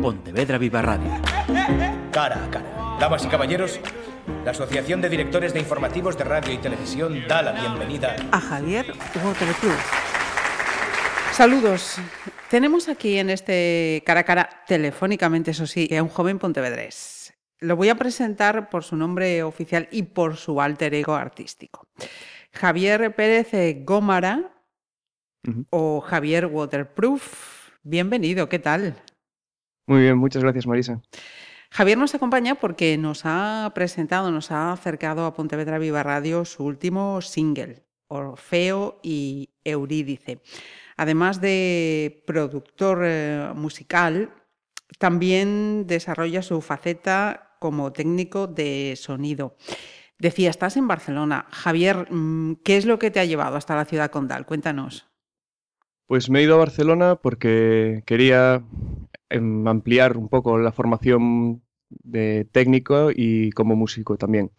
Pontevedra Viva Radio. Cara a cara. Damas y caballeros, la Asociación de Directores de Informativos de Radio y Televisión da la bienvenida a Javier Waterproof. Saludos. Tenemos aquí en este cara a cara, telefónicamente, eso sí, a un joven pontevedrés. Lo voy a presentar por su nombre oficial y por su alter ego artístico. Javier Pérez Gómara o Javier Waterproof. Bienvenido, ¿qué tal? Muy bien, muchas gracias, Marisa. Javier nos acompaña porque nos ha presentado, nos ha acercado a Pontevedra Viva Radio su último single, Orfeo y Eurídice. Además de productor eh, musical, también desarrolla su faceta como técnico de sonido. Decía, estás en Barcelona. Javier, mm, ¿qué es lo que te ha llevado hasta la ciudad condal? Cuéntanos. Pues me he ido a Barcelona porque quería em, ampliar un poco la formación de técnico y como músico también.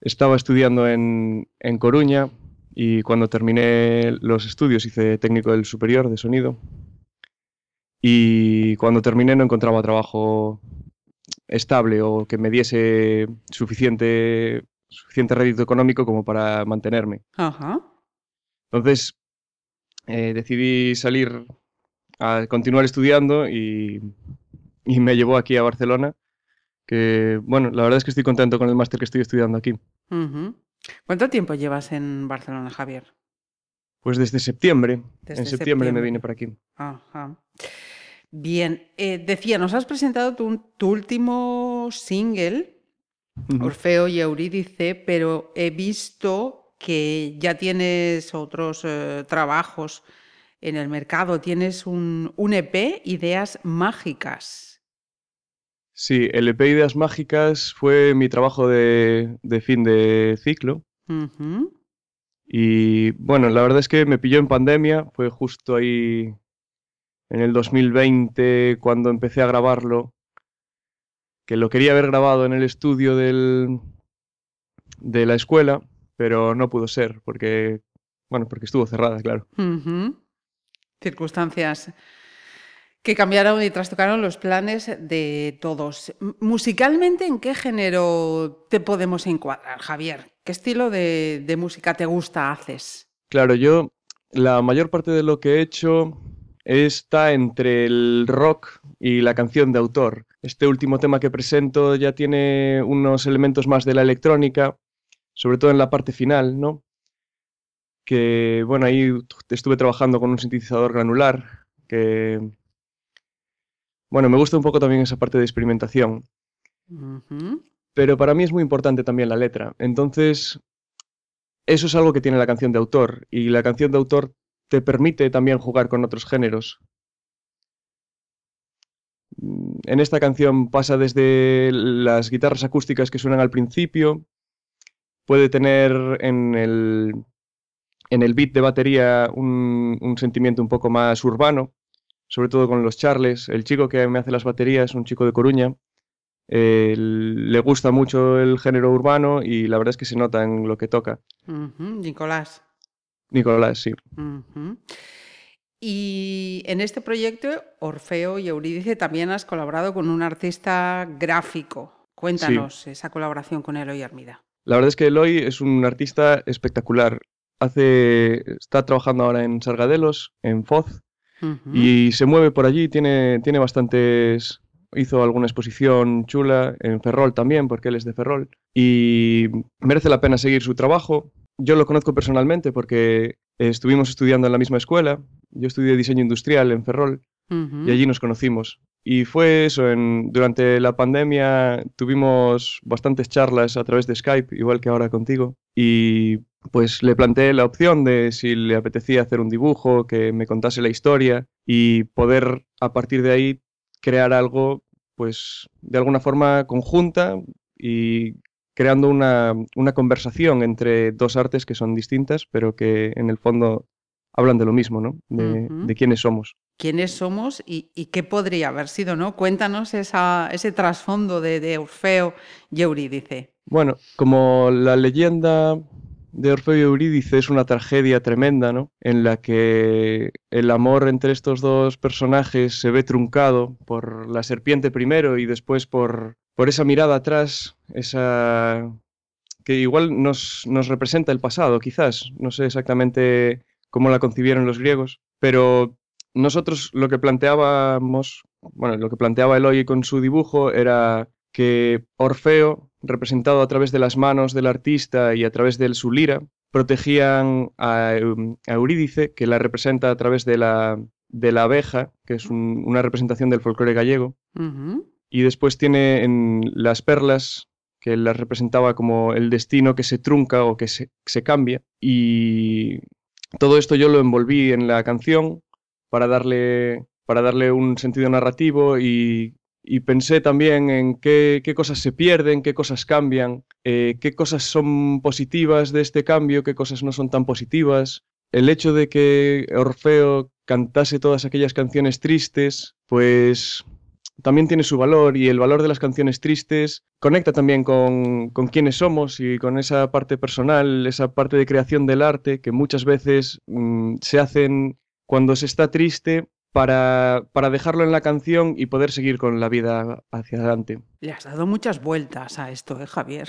Estaba estudiando en, en Coruña y cuando terminé los estudios hice técnico del superior de sonido y cuando terminé no encontraba trabajo estable o que me diese suficiente, suficiente rédito económico como para mantenerme. Ajá. Entonces eh, decidí salir a continuar estudiando y, y, me llevó aquí a Barcelona. Que bueno, la verdad es que estoy contento con el máster que estoy estudiando aquí. ¿Cuánto tiempo llevas en Barcelona, Javier? Pues desde septiembre. en septiembre, me vine por aquí. Ajá. Bien, eh, decía, nos has presentado tu, último single, Orfeo y Eurídice, pero he visto que ya tienes otros eh, trabajos en el mercado. Tienes un, EP, Ideas Mágicas. Sí, el EP Ideas Mágicas fue mi trabajo de, fin de ciclo. Y bueno, la verdad es que me pilló en pandemia, fue justo ahí en el 2020 cuando empecé a grabarlo, que lo quería haber grabado en el estudio del, de la escuela, pero no pudo ser porque, bueno, porque estuvo cerrada, claro. Circunstancias que cambiaron y trastocaron los planes de todos. Musicalmente, ¿en qué género te podemos encuadrar, Javier? ¿Qué estilo de, de música te gusta, haces? Claro, yo la mayor parte de lo que he hecho está entre el rock y la canción de autor. Este último tema que presento ya tiene unos elementos más de la electrónica, sobre todo en la parte final, ¿no? Que, bueno, ahí estuve trabajando con un sintetizador granular, que, bueno, me gusta un poco también esa parte de experimentación. Pero para mí es muy importante también la letra. Entonces, eso es algo que tiene la canción de autor. Y la canción de autor te permite también jugar con otros géneros. En esta canción pasa desde las guitarras acústicas que suenan al principio, puede tener en el, en el beat de batería un, sentimiento un poco más urbano, sobre todo con los charles. El chico que me hace las baterías, un chico de Coruña, eh, le gusta mucho el género urbano y la verdad es que se nota en lo que toca. Nicolás. Nicolás, sí. Y en este proyecto, Orfeo y Eurídice, también has colaborado con un artista gráfico. Cuéntanos esa colaboración con Eloy Armida. La verdad es que Eloy es un artista espectacular. Hace, está trabajando ahora en Sargadelos, en Foz, y se mueve por allí. Tiene, tiene bastantes. Hizo alguna exposición chula en Ferrol también, porque él es de Ferrol. Y merece la pena seguir su trabajo yo lo conozco personalmente porque estuvimos estudiando en la misma escuela. Yo estudié diseño industrial en Ferrol y allí nos conocimos. Y fue eso, en, durante la pandemia tuvimos bastantes charlas a través de Skype, igual que ahora contigo. Y pues le planteé la opción de si le apetecía hacer un dibujo, que me contase la historia y poder a partir de ahí crear algo pues de alguna forma conjunta y creando una, conversación entre dos artes que son distintas, pero que en el fondo hablan de lo mismo, ¿no? De, quiénes somos. ¿Quiénes somos y, qué podría haber sido, no? Cuéntanos ese trasfondo de, Orfeo y Eurídice. Bueno, como la leyenda de Orfeo y Eurídice es una tragedia tremenda, ¿no? En la que el amor entre estos dos personajes se ve truncado por la serpiente primero y después por, por esa mirada atrás, esa que igual nos, nos representa el pasado, quizás. No sé exactamente cómo la concibieron los griegos, pero nosotros lo que planteábamos, bueno, lo que planteaba Eloy con su dibujo era que Orfeo, representado a través de las manos del artista y a través de su lira, protegían a, Eurídice, que la representa a través de la, de la abeja, que es una representación del folclore gallego. Y después tiene en las perlas, que las representaba como el destino que se trunca o que se, se cambia. Y todo esto yo lo envolví en la canción para darle, para darle un sentido narrativo y, pensé también en qué, cosas se pierden, qué cosas cambian, eh, qué cosas son positivas de este cambio, qué cosas no son tan positivas. El hecho de que Orfeo cantase todas aquellas canciones tristes, pues también tiene su valor y el valor de las canciones tristes conecta también con, con quiénes somos y con esa parte personal, esa parte de creación del arte que muchas veces mm, se hacen cuando se está triste para, para, dejarlo en la canción y poder seguir con la vida hacia adelante. Le has dado muchas vueltas a esto, ¿eh, Javier?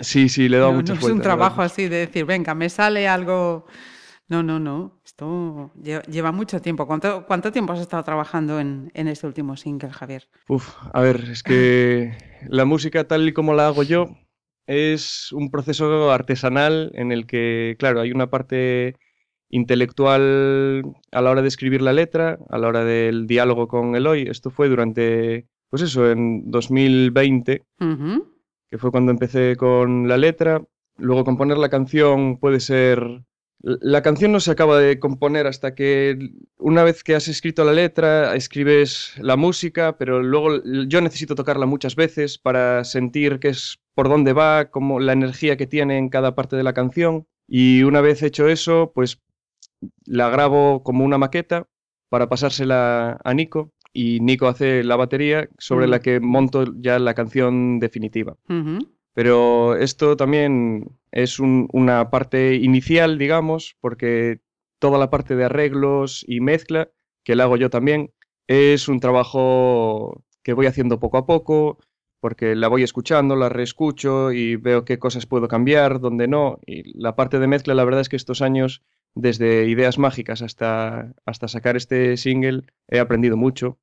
Sí, sí, le he dado muchas vueltas. No es un trabajo así de decir, venga, me sale algo... No, no, no. Esto lleva mucho tiempo. ¿Cuánto, cuánto tiempo has estado trabajando en, en, este último single, Javier? Uf, a ver, es que la música tal y como la hago yo es un proceso artesanal en el que, claro, hay una parte intelectual a la hora de escribir la letra, a la hora del diálogo con Eloy. Esto fue durante, pues eso, en 2020, que fue cuando empecé con la letra. Luego componer la canción puede ser... La canción no se acaba de componer hasta que una vez que has escrito la letra, escribes la música, pero luego yo necesito tocarla muchas veces para sentir qué es por dónde va, como la energía que tiene en cada parte de la canción. Y una vez hecho eso, pues la grabo como una maqueta para pasársela a Nico y Nico hace la batería sobre la que monto ya la canción definitiva. Pero esto también es una parte inicial, digamos, porque toda la parte de arreglos y mezcla, que la hago yo también, es un trabajo que voy haciendo poco a poco, porque la voy escuchando, la reescucho y veo qué cosas puedo cambiar, dónde no. Y la parte de mezcla, la verdad es que estos años desde ideas mágicas hasta, hasta sacar este single, he aprendido mucho,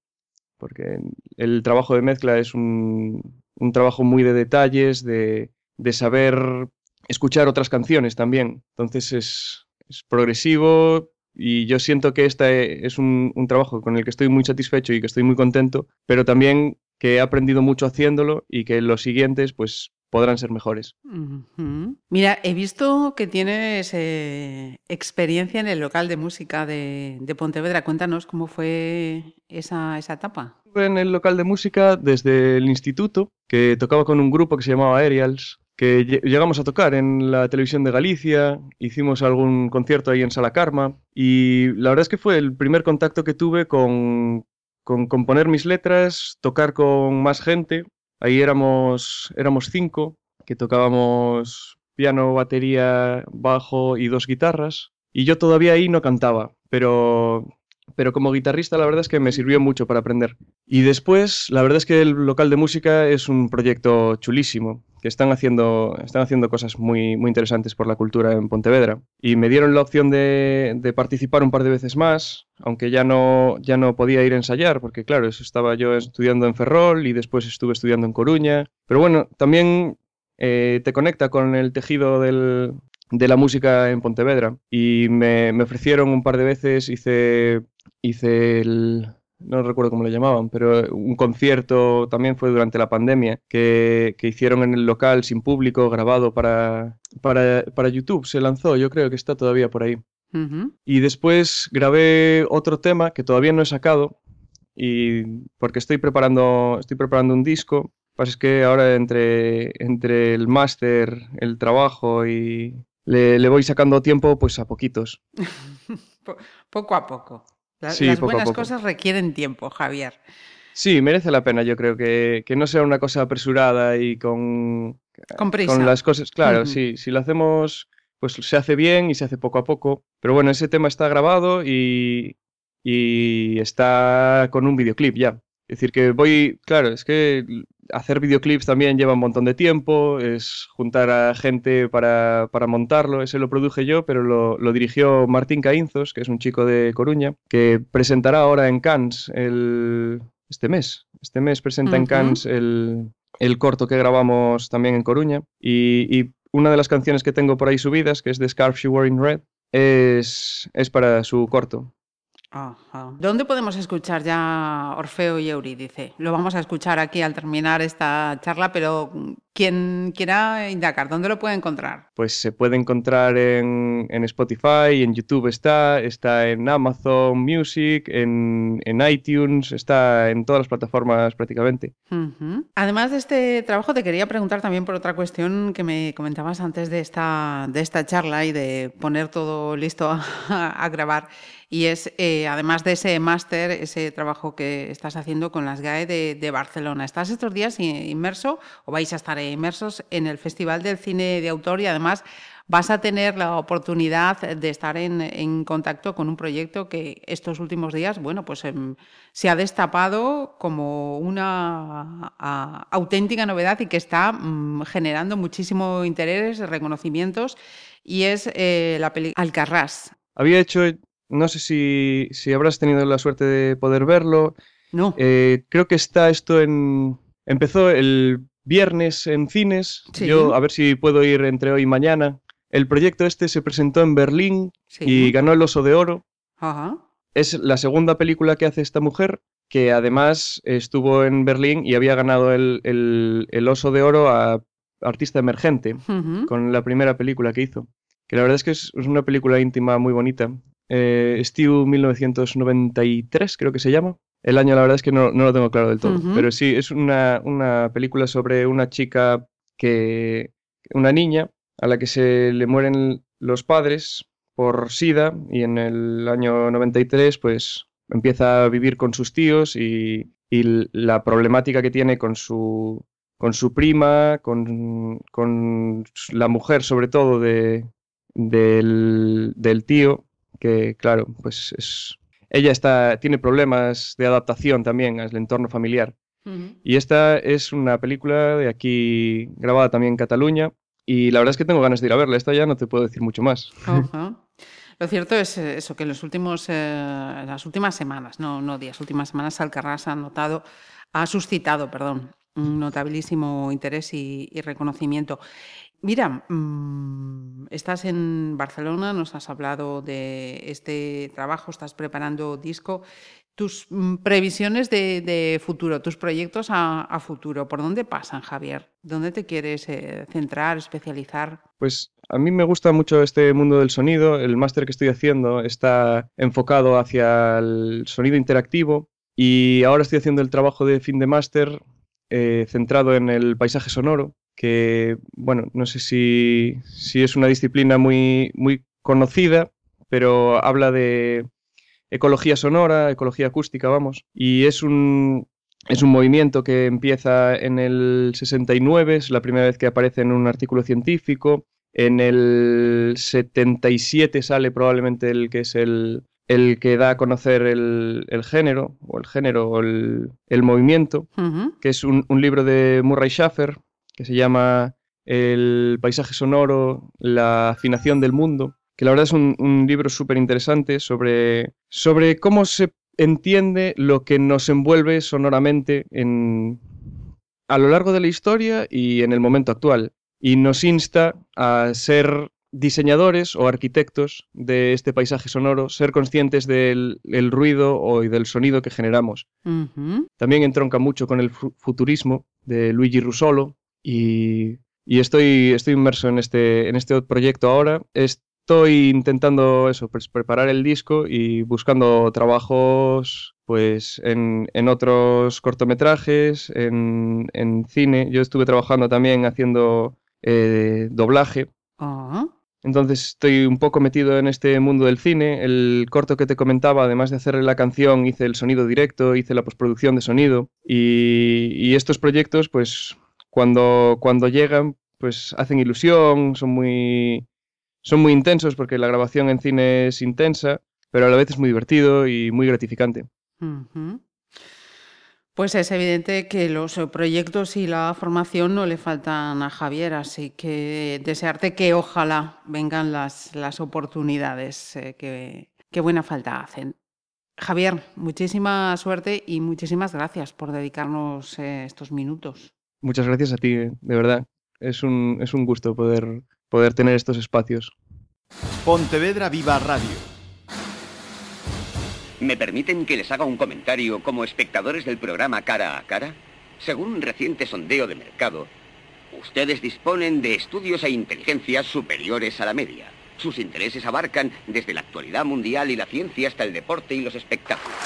porque el trabajo de mezcla es un, un trabajo muy de detalles, de, de, saber escuchar otras canciones también. Entonces es, es progresivo y yo siento que este es un, un trabajo con el que estoy muy satisfecho y que estoy muy contento, pero también que he aprendido mucho haciéndolo y que los siguientes pues podrán ser mejores. Mira, he visto que tienes eh, experiencia en el local de música de, Pontevedra. Cuéntanos cómo fue esa, esa etapa. En el local de música desde el instituto, que tocaba con un grupo que se llamaba Aerials, que llegamos a tocar en la televisión de Galicia, hicimos algún concierto ahí en Sala Karma y la verdad es que fue el primer contacto que tuve con, con componer mis letras, tocar con más gente Ahí éramos, éramos cinco, que tocábamos piano, batería, bajo y dos guitarras. Y yo todavía ahí no cantaba, pero, pero como guitarrista la verdad es que me sirvió mucho para aprender. Y después, la verdad es que el local de música es un proyecto chulísimo que están haciendo, están haciendo cosas muy, muy interesantes por la cultura en Pontevedra. Y me dieron la opción de, de, participar un par de veces más, aunque ya no, ya no podía ir a ensayar, porque claro, eso estaba yo estudiando en Ferrol y después estuve estudiando en Coruña. Pero bueno, también eh, te conecta con el tejido del, de la música en Pontevedra. Y me, me ofrecieron un par de veces, hice, hice el, no recuerdo cómo le llamaban, pero un concierto también fue durante la pandemia que, hicieron en el local sin público, grabado para, para, YouTube. Se lanzó, yo creo que está todavía por ahí. Y después grabé otro tema que todavía no he sacado y porque estoy preparando, estoy preparando un disco. Pues es que ahora entre, entre el máster, el trabajo y le, le voy sacando tiempo pues a poquitos. poco a poco las buenas cosas requieren tiempo, Javier. Sí, merece la pena, yo creo que, que no sea una cosa apresurada y con, con, prisa. con las cosas. Claro, sí, si lo hacemos pues se hace bien y se hace poco a poco. Pero bueno, ese tema está grabado y, y está con un videoclip ya. Es decir, que voy, claro, es que hacer videoclips también lleva un montón de tiempo, es juntar a gente para, para montarlo, ese lo produje yo, pero lo, lo, dirigió Martín Caínzos, que es un chico de Coruña, que presentará ahora en Cannes el, este mes. Este mes presenta en Cannes el, el, corto que grabamos también en Coruña y, y, una de las canciones que tengo por ahí subidas, que es The Scarf She Wore in Red, es, es para su corto. ¿Dónde podemos escuchar ya Orfeo y Eurídice? Lo vamos a escuchar aquí al terminar esta charla, pero quien quiera indagar, ¿dónde lo puede encontrar? Pues se puede encontrar en, Spotify, en YouTube está, está en Amazon Music, en, iTunes, está en todas las plataformas prácticamente. Además de este trabajo, te quería preguntar también por otra cuestión que me comentabas antes de esta, de esta charla y de poner todo listo a grabar y es, eh, además de ese máster, ese trabajo que estás haciendo con las GAE de, Barcelona. ¿Estás estos días inmerso o vais a estar inmersos en el Festival del Cine de Autor y además vas a tener la oportunidad de estar en, contacto con un proyecto que estos últimos días, bueno, pues em, se ha destapado como una auténtica novedad y que está mm, generando muchísimo interés, reconocimientos, y es eh, la película Alcarrás. Había hecho no sé si, si, habrás tenido la suerte de poder verlo. No. Eh, creo que está esto en... Empezó el viernes en cines. Yo a ver si puedo ir entre hoy y mañana. El proyecto este se presentó en Berlín y ganó el Oso de Oro. Ajá. Es la segunda película que hace esta mujer, que además estuvo en Berlín y había ganado el, el, Oso de Oro a Artista Emergente con la primera película que hizo. Que la verdad es que es, es una película íntima muy bonita eh, Steve 1993, creo que se llama. El año, la verdad es que no, lo tengo claro del todo. Pero sí, es una, película sobre una chica que. una niña a la que se le mueren los padres por SIDA y en el año 93, pues empieza a vivir con sus tíos y, la problemática que tiene con su, con su prima, con, la mujer sobre todo de, del, del tío, que claro, pues es, ella está, tiene problemas de adaptación también al entorno familiar. Y esta es una película de aquí grabada también en Cataluña y la verdad es que tengo ganas de ir a verla. Esta ya no te puedo decir mucho más. Lo cierto es eh, eso, que en los últimos, eh, las últimas semanas, no, no días, últimas semanas, Alcarrás ha notado, ha suscitado, perdón, un notabilísimo interés y reconocimiento. Mira, mm, estás en Barcelona, nos has hablado de este trabajo, estás preparando disco. Tus mm, previsiones de, futuro, tus proyectos a, futuro, ¿por dónde pasan, Javier? ¿Dónde te quieres eh, centrar, especializar? Pues a mí me gusta mucho este mundo del sonido. El máster que estoy haciendo está enfocado hacia el sonido interactivo y ahora estoy haciendo el trabajo de fin de máster eh, centrado en el paisaje sonoro que, bueno, no sé si, es una disciplina muy, muy conocida, pero habla de ecología sonora, ecología acústica, vamos, y es un, es un movimiento que empieza en el 69, es la primera vez que aparece en un artículo científico, en el 77 sale probablemente el que es el, el que da a conocer el, género, o el género, o el, movimiento, que es un, un, libro de Murray Schaffer, que se llama El paisaje sonoro, la afinación del mundo, que la verdad es un, libro súper interesante sobre, sobre cómo se entiende lo que nos envuelve sonoramente en, a lo largo de la historia y en el momento actual. Y nos insta a ser diseñadores o arquitectos de este paisaje sonoro, ser conscientes del ruido o, y del sonido que generamos. También entronca mucho con el futurismo de Luigi Russolo, y, estoy, estoy inmerso en este, en este proyecto ahora. Estoy intentando eso, pues, preparar el disco y buscando trabajos pues en, otros cortometrajes, en, cine. Yo estuve trabajando también haciendo eh, doblaje. Ah. Entonces estoy un poco metido en este mundo del cine. El corto que te comentaba, además de hacerle la canción, hice el sonido directo, hice la postproducción de sonido. Y, y estos proyectos, pues cuando, cuando llegan, pues hacen ilusión, son muy, son muy intensos porque la grabación en cine es intensa, pero a la vez es muy divertido y muy gratificante. Pues es evidente que los proyectos y la formación no le faltan a Javier, así que desearte que ojalá vengan las, las oportunidades eh, que, que buena falta hacen. Javier, muchísima suerte y muchísimas gracias por dedicarnos eh, estos minutos. Muchas gracias a ti, de verdad. Es un, es un gusto poder, poder tener estos espacios. Pontevedra Viva Radio. ¿Me permiten que les haga un comentario como espectadores del programa Cara a Cara? Según un reciente sondeo de mercado, ustedes disponen de estudios e inteligencias superiores a la media. Sus intereses abarcan desde la actualidad mundial y la ciencia hasta el deporte y los espectáculos.